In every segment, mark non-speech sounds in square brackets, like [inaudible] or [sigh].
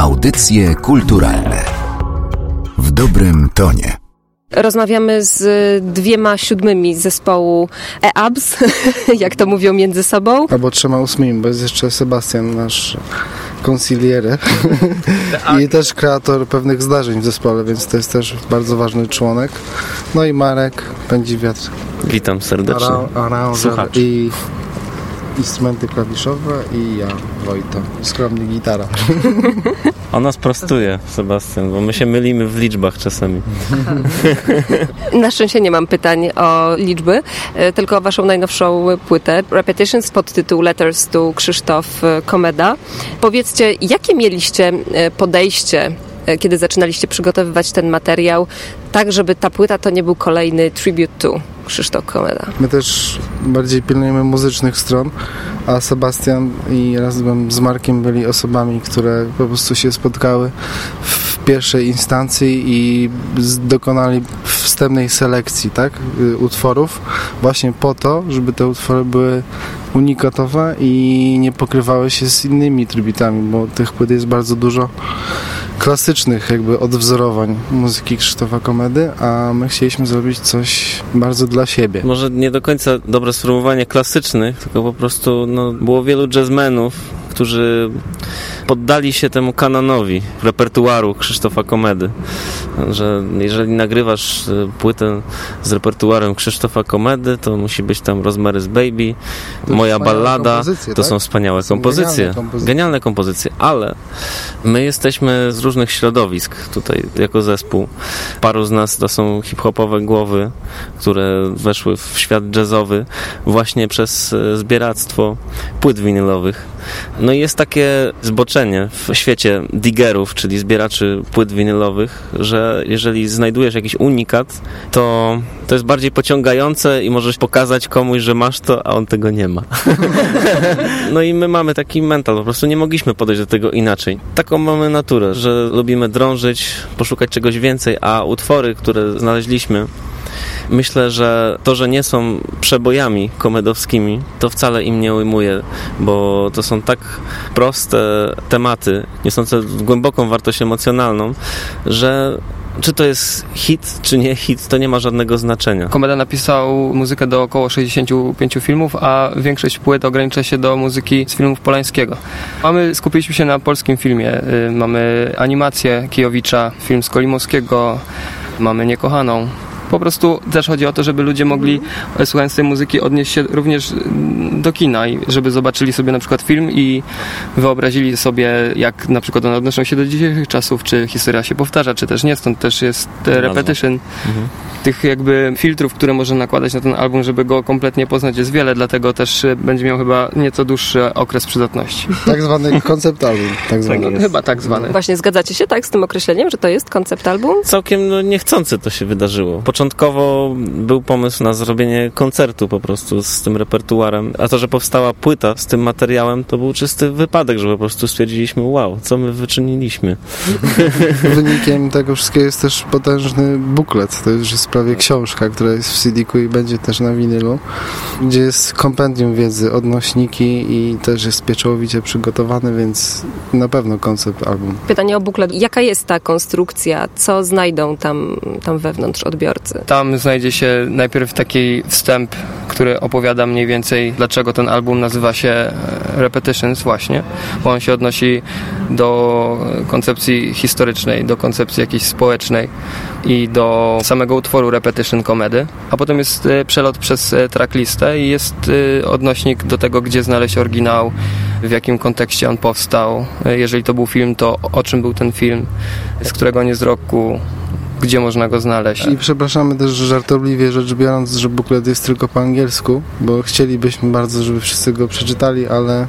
Audycje kulturalne w dobrym tonie. Rozmawiamy z dwiema siódmymi zespołu EABS, [laughs] jak to mówią między sobą. Albo trzema ósmymi, bo jest jeszcze Sebastian, nasz konsiliere i też kreator pewnych zdarzeń w zespole, więc to jest też bardzo ważny członek. No i Marek pędzi wiatr. Witam serdecznie. Ara- Słuchacz. I instrumenty klawiszowe i ja, Wojto. Skromnie gitara. [laughs] Ona sprostuje, Sebastian, bo my się mylimy w liczbach czasami. Na szczęście nie mam pytań o liczby, e, tylko o waszą najnowszą płytę Repetitions pod tytuł Letters to Krzysztof e, Komeda. Powiedzcie, jakie mieliście e, podejście kiedy zaczynaliście przygotowywać ten materiał, tak żeby ta płyta to nie był kolejny tribute to Krzysztof Komeda. My też bardziej pilnujemy muzycznych stron, a Sebastian i razem z Markiem byli osobami, które po prostu się spotkały w pierwszej instancji i dokonali wstępnej selekcji tak, y, utworów właśnie po to, żeby te utwory były unikatowe i nie pokrywały się z innymi tributami, bo tych płyt jest bardzo dużo klasycznych jakby odwzorowań muzyki Krzysztofa Komedy, a my chcieliśmy zrobić coś bardzo dla siebie. Może nie do końca dobre sformułowanie klasycznych, tylko po prostu no, było wielu jazzmenów, którzy poddali się temu kanonowi repertuaru Krzysztofa Komedy. Że jeżeli nagrywasz y, płytę z repertuarem Krzysztofa Komedy, to musi być tam Rosemary's Baby, To Moja ballada. To tak? są wspaniałe To są kompozycje. genialne kompozycje. Genialne kompozycje, ale my jesteśmy z różnych środowisk tutaj jako zespół. Paru z nas to są hip-hopowe głowy, które weszły w świat jazzowy właśnie przez e, zbieractwo płyt winylowych. No i jest takie zboczenie w świecie diggerów, czyli zbieraczy płyt winylowych, że jeżeli znajdujesz jakiś unikat, to to jest bardziej pociągające i możesz pokazać komuś, że masz to, a on tego nie ma. [laughs] No i my mamy taki mental, po prostu nie mogliśmy podejść do tego inaczej. Taką mamy naturę, że lubimy drążyć, poszukać czegoś więcej, a utwory, które znaleźliśmy, myślę, że to, że nie są przebojami komedowskimi, to wcale im nie ujmuje, bo to są tak proste tematy, niosące głęboką wartość emocjonalną, że czy to jest hit, czy nie hit, to nie ma żadnego znaczenia. Komeda napisał muzykę do około 65 filmów, a większość płyt ogranicza się do muzyki z filmów Polańskiego. Mamy, skupiliśmy się na polskim filmie. Y, Mamy animację Kijowicza, film z Kolimowskiego, mamy Niekochaną. Po prostu też chodzi o to, żeby ludzie mogli, e, słuchając tej muzyki, odnieść się również mm, do kina i żeby zobaczyli sobie na przykład film i wyobrazili sobie, jak na przykład one odnoszą się do dzisiejszych czasów, czy historia się powtarza, czy też nie. Stąd też jest e, repetition tych jakby filtrów, które można nakładać na ten album, żeby go kompletnie poznać jest wiele, dlatego też e, będzie miał chyba nieco dłuższy okres przydatności. Tak zwany [laughs] koncept album. Tak zwany. Chyba tak zwany. Właśnie zgadzacie się tak z tym określeniem, że to jest koncept album? całkiem no, niechcący to się wydarzyło. Początkowo był pomysł na zrobienie koncertu po prostu z tym repertuarem, a to, że powstała płyta z tym materiałem, to był czysty wypadek, że po prostu stwierdziliśmy, wow, co my wyczyniliśmy. [laughs] Wynikiem tego wszystkiego jest też potężny buklet. To już jest prawie książka, która jest w CD-ku i będzie też na winylu, gdzie jest kompendium wiedzy, odnośniki i też jest pieczołowicie przygotowany, więc na pewno koncept album. Pytanie o buklet. Jaka jest ta konstrukcja? Co znajdą tam, tam wewnątrz odbiorcy? Tam znajdzie się najpierw taki wstęp, który opowiada mniej więcej, dlaczego ten album nazywa się e, Repetitions właśnie, bo on się odnosi do koncepcji historycznej, do koncepcji jakiejś społecznej i do samego utworu Repetition Komedy, a potem jest e, przelot przez e, tracklistę i jest odnośnik do tego, gdzie znaleźć oryginał, w jakim kontekście on powstał. Jeżeli to był film, to o czym był ten film, z którego on jest roku, gdzie można go znaleźć. I przepraszamy też żartobliwie rzecz biorąc, że buklet jest tylko po angielsku, bo chcielibyśmy bardzo, żeby wszyscy go przeczytali, ale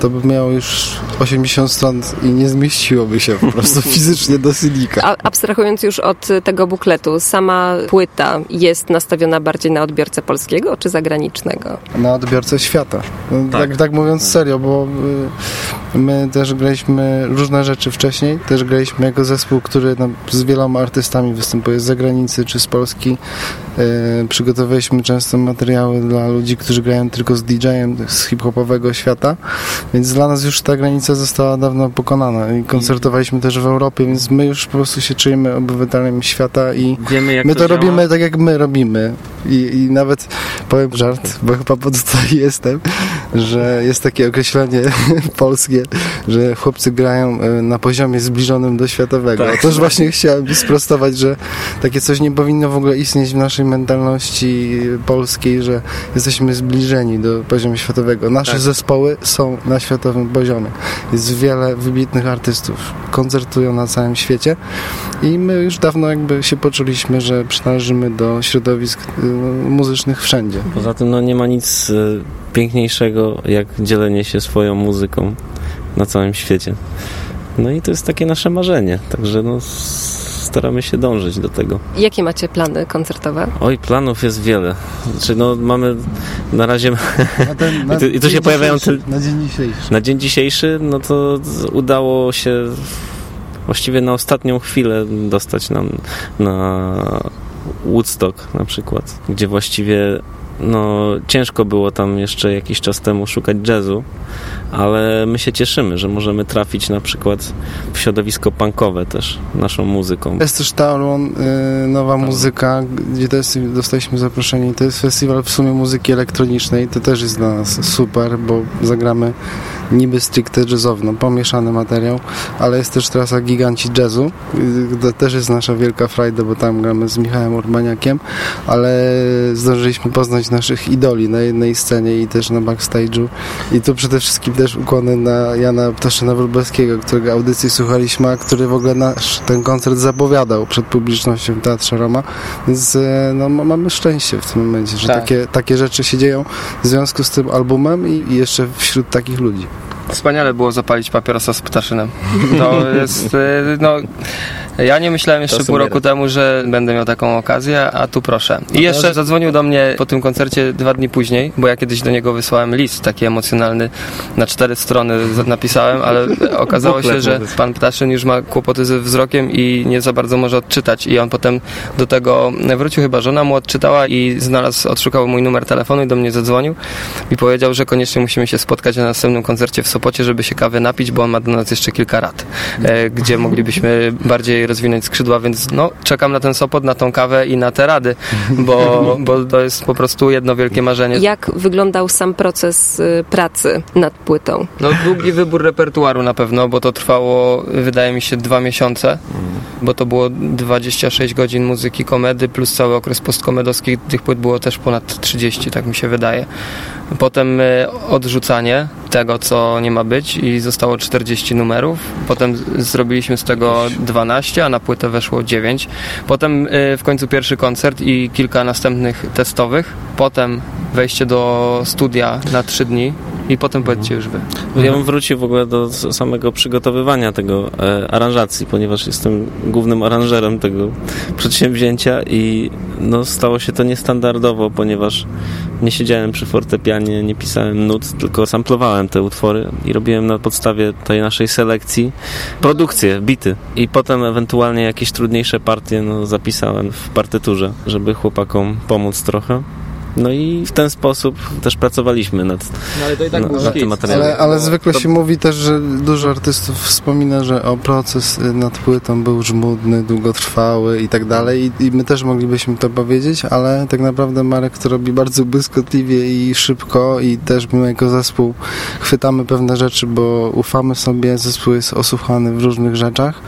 to by miało już 80 stron i nie zmieściłoby się po prostu [laughs] fizycznie do CD-ka. A, abstrahując już od tego bukletu, sama płyta jest nastawiona bardziej na odbiorcę polskiego czy zagranicznego? na odbiorcę świata. No, tak. Tak. Tak, mówiąc serio, bo y, my też graliśmy różne rzeczy wcześniej. Też graliśmy jako zespół, który no, z wieloma artystami czasami występuje z zagranicy czy z Polski. E, przygotowaliśmy często materiały dla ludzi, którzy grają tylko z DJ-em z hip-hopowego świata, więc dla nas już ta granica została dawno pokonana i koncertowaliśmy też w Europie, więc my już po prostu się czujemy obywatelem świata i Wiemy, my to działa. robimy tak, jak my robimy. I, I nawet powiem żart, bo chyba po to [laughs] jestem, że jest takie określenie [laughs] polskie, że chłopcy grają e, na poziomie zbliżonym do światowego. Tak. Otóż właśnie chciałem sprostować, że takie coś nie powinno w ogóle istnieć w naszej mentalności polskiej, że jesteśmy zbliżeni do poziomu światowego. Nasze Tak. zespoły są na światowym poziomie. Jest wiele wybitnych artystów, koncertują na całym świecie i my już dawno jakby się poczuliśmy, że przynależymy do środowisk y, muzycznych wszędzie. Poza tym no, nie ma nic e, piękniejszego jak dzielenie się swoją muzyką na całym świecie. No i to jest takie nasze marzenie, także no, staramy się dążyć do tego. Jakie macie plany koncertowe? Oj, planów jest wiele. Znaczy, no, mamy na razie Na ten, [laughs] na I tu- i tu się pojawiają te- Na dzień dzisiejszy. na dzień dzisiejszy, no to udało się właściwie na ostatnią chwilę dostać nam na Woodstock na przykład, gdzie właściwie no, ciężko było tam jeszcze jakiś czas temu szukać jazzu, ale my się cieszymy, że możemy trafić na przykład w środowisko punkowe też naszą muzyką. Jest też Taurun, y, nowa muzyka, gdzie też dostaliśmy zaproszenie. To jest festiwal w sumie muzyki elektronicznej. To też jest dla nas super, bo zagramy niby stricte jazzowo, no, pomieszany materiał, ale jest też trasa Giganci Jazzu. Y, To też jest nasza wielka frajda, bo tam gramy z Michałem Urbaniakiem, ale zdążyliśmy poznać naszych idoli na jednej scenie i też na backstage'u. I tu przede wszystkim też ukłony na Jana Ptaszyna Wróblewskiego, którego audycji słuchaliśmy, a który w ogóle nasz ten koncert zapowiadał przed publicznością w Teatrze Roma, więc e, no, ma- mamy szczęście w tym momencie, że Tak. takie, takie rzeczy się dzieją w związku z tym albumem i, i jeszcze wśród takich ludzi. Wspaniale było zapalić papierosa z ptaszynem. To [laughs] jest, e, no, ja nie myślałem jeszcze pół roku temu, że będę miał taką okazję, a tu proszę. I jeszcze zadzwonił do mnie po tym koncercie dwa dni później, bo ja kiedyś do niego wysłałem list taki emocjonalny, na cztery strony napisałem, ale [laughs] okazało się, że pan Ptaszyn już ma kłopoty ze wzrokiem i nie za bardzo może odczytać i on potem do tego wrócił, chyba żona mu odczytała i znalazł, odszukał mój numer telefonu i do mnie zadzwonił i powiedział, że koniecznie musimy się spotkać na następnym koncercie w Sopocie, żeby się kawy napić, bo on ma do nas jeszcze kilka rad, e, gdzie moglibyśmy bardziej rozwinąć skrzydła, więc no, czekam na ten Sopot, na tą kawę i na te rady, bo, [laughs] bo to jest po prostu jedno wielkie marzenie. Jak wyglądał sam proces y, pracy nad płytą? No długi wybór repertuaru na pewno, bo to trwało wydaje mi się dwa miesiące, bo to było 26 godzin muzyki komedy plus cały okres postkomedowski, tych płyt było też ponad 30, tak mi się wydaje. Potem e, odrzucanie tego, co nie ma być i zostało 40 numerów. Potem zrobiliśmy z tego 12, a na płytę weszło 9. Potem e, w końcu pierwszy koncert i kilka następnych testowych. Potem wejście do studia na 3 dni i potem powiedzcie już wy. Ja bym wrócił w ogóle do samego przygotowywania tego e, aranżacji, ponieważ jestem głównym aranżerem tego przedsięwzięcia i no, stało się to niestandardowo, ponieważ nie siedziałem przy fortepianie, nie pisałem nut, tylko samplowałem te utwory i robiłem na podstawie tej naszej selekcji produkcję, bity i potem ewentualnie jakieś trudniejsze partie no, zapisałem w partyturze, żeby chłopakom pomóc trochę. No i w ten sposób też pracowaliśmy nad, No ale to i tak nad tym materiałem. Ale, ale zwykle się mówi też, że dużo artystów wspomina, że o proces y, nad płytą był żmudny, długotrwały i tak dalej I, i my też moglibyśmy to powiedzieć, ale tak naprawdę Marek to robi bardzo błyskotliwie i szybko i też my jako zespół chwytamy pewne rzeczy, bo ufamy sobie, zespół jest osłuchany w różnych rzeczach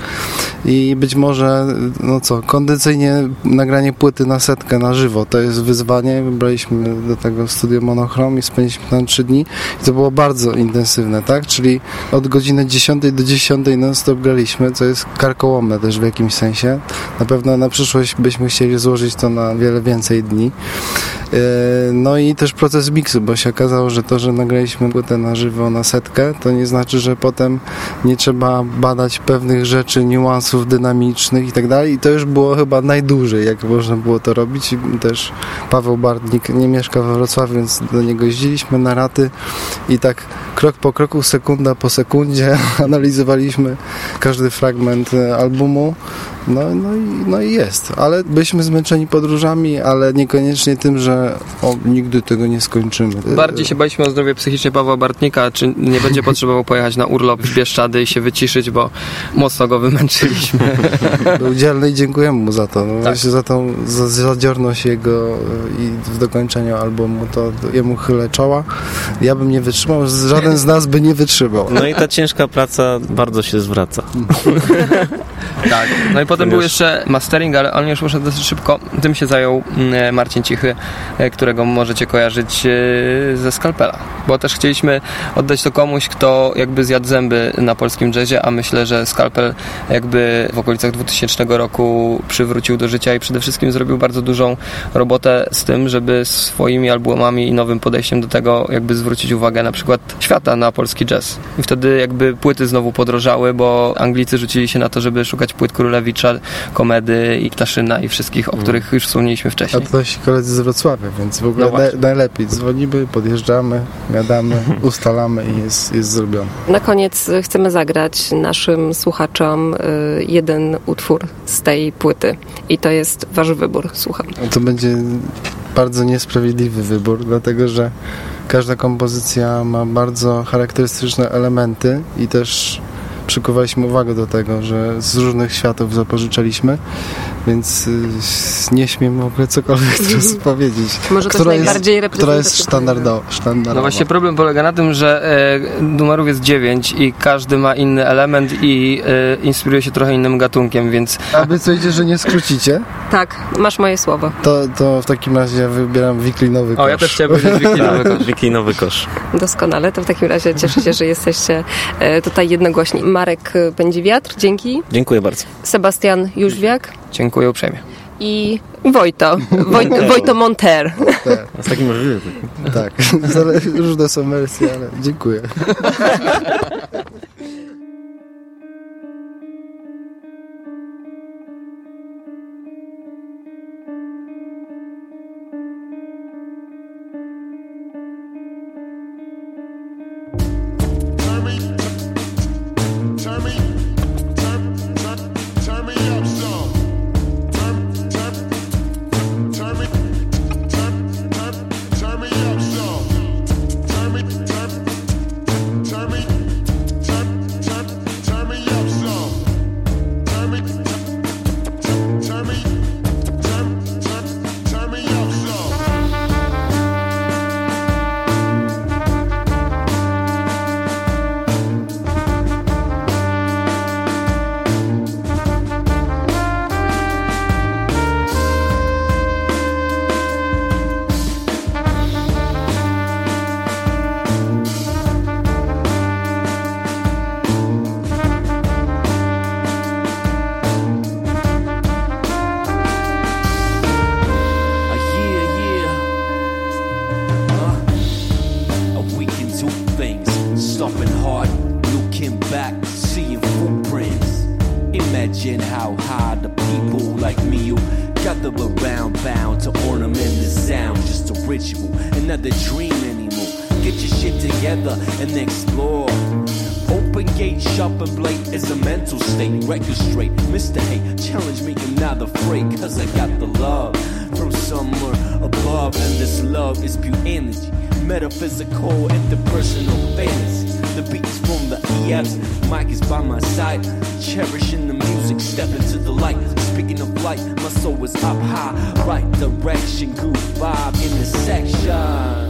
i być może, no co, kondycyjnie nagranie płyty na setkę na żywo to jest wyzwanie. Wybraliśmy do tego studio Monochrom i spędziliśmy tam trzy dni i to było bardzo intensywne, tak? Czyli od godziny 10 do 10 non-stop graliśmy, co jest karkołomne też w jakimś sensie. Na pewno na przyszłość byśmy chcieli złożyć to na wiele więcej dni. E, No i też proces miksu, bo się okazało, że to, że nagraliśmy płytę na żywo na setkę, to nie znaczy, że potem nie trzeba badać pewnych rzeczy, niuansów dynamicznych i tak dalej. I to już było chyba najdłużej, jak można było to robić. I też Paweł Bartnik nie mieszka we Wrocławiu, więc do niego jeździliśmy na raty i tak krok po kroku, sekunda po sekundzie [laughs] analizowaliśmy każdy fragment e, albumu No, no, i, no i jest, ale byliśmy zmęczeni podróżami, ale niekoniecznie tym, że o, nigdy tego nie skończymy. Bardziej się baliśmy o zdrowie psychiczne Pawła Bartnika, czy nie będzie potrzebował pojechać na urlop w Bieszczady i się wyciszyć, bo mocno go wymęczyliśmy. [laughs] Był dzielny i dziękujemy mu za to. No, Tak. Za tą za zadziorność jego y, i w dokończeniu albumu, to jemu chylę czoła. Ja bym nie wytrzymał, żaden z nas by nie wytrzymał. No i ta ciężka praca bardzo się zwraca. [laughs] Tak. No i potem Ponieważ- był jeszcze mastering, ale on już poszedł dosyć szybko. Tym się zajął mm, Marcin Cichy, e, którego możecie kojarzyć e, ze Skalpela. Bo też chcieliśmy oddać to komuś, kto jakby zjadł zęby na polskim jazzie, a myślę, że Skalpel jakby w okolicach 2000 roku przywrócił do życia i przede wszystkim zrobił bardzo dużą robotę z tym, żeby swoimi albumami i nowym podejściem do tego jakby zwrócić uwagę na przykład świata na polski jazz. I wtedy jakby płyty znowu podrożały, bo Anglicy rzucili się na to, żeby szukać płyt Królewicza, Komedy i Ptaszyna i wszystkich, o których już wspomnieliśmy A wcześniej. to nasi koledzy z Wrocławia, więc w ogóle No na, najlepiej dzwonimy, podjeżdżamy, gadamy, [laughs] ustalamy i jest, jest zrobione. Na koniec chcemy zagrać naszym słuchaczom y, jeden utwór z tej płyty i to jest wasz wybór. Słucham. No To będzie bardzo niesprawiedliwy wybór, dlatego że każda kompozycja ma bardzo charakterystyczne elementy i też przykuwaliśmy uwagę do tego, że z różnych światów zapożyczaliśmy, więc y, nie śmiem w ogóle cokolwiek teraz powiedzieć. Może też Która jest, najbardziej która jest reprezentatywna. standardowa. No właśnie problem polega na tym, że e, numerów jest dziewięć i każdy ma inny element i e, inspiruje się trochę innym gatunkiem, więc Obiecujecie, że nie skrócicie, Tak, masz moje słowo. to, to w takim razie wybieram wiklinowy kosz. O, ja też chciałem powiedzieć wiklinowy kosz. [laughs] Wiklinowy kosz. Doskonale, to w takim razie cieszę się, że jesteście e, tutaj jednogłośni. Marek y, Pędzi Wiatr, dzięki. Dziękuję bardzo. Sebastian Jóźwiak Dziękuję uprzejmie. i Wojto. Woj, [laughs] Wojto Monter. Tak, A z takim możliwym. tak. [laughs] Zale- różne są wersje, ale dziękuję. [laughs] gate, and blade is a mental state. Record straight, Mr. Hate, challenge me, I'm not afraid, cause I got the love from somewhere above. And this love is pure energy, metaphysical, and the interpersonal fantasy. The beats from the EFs, mic is by my side. Cherishing the music, step into the light. Speaking of light, my soul is up high, right direction, good vibe in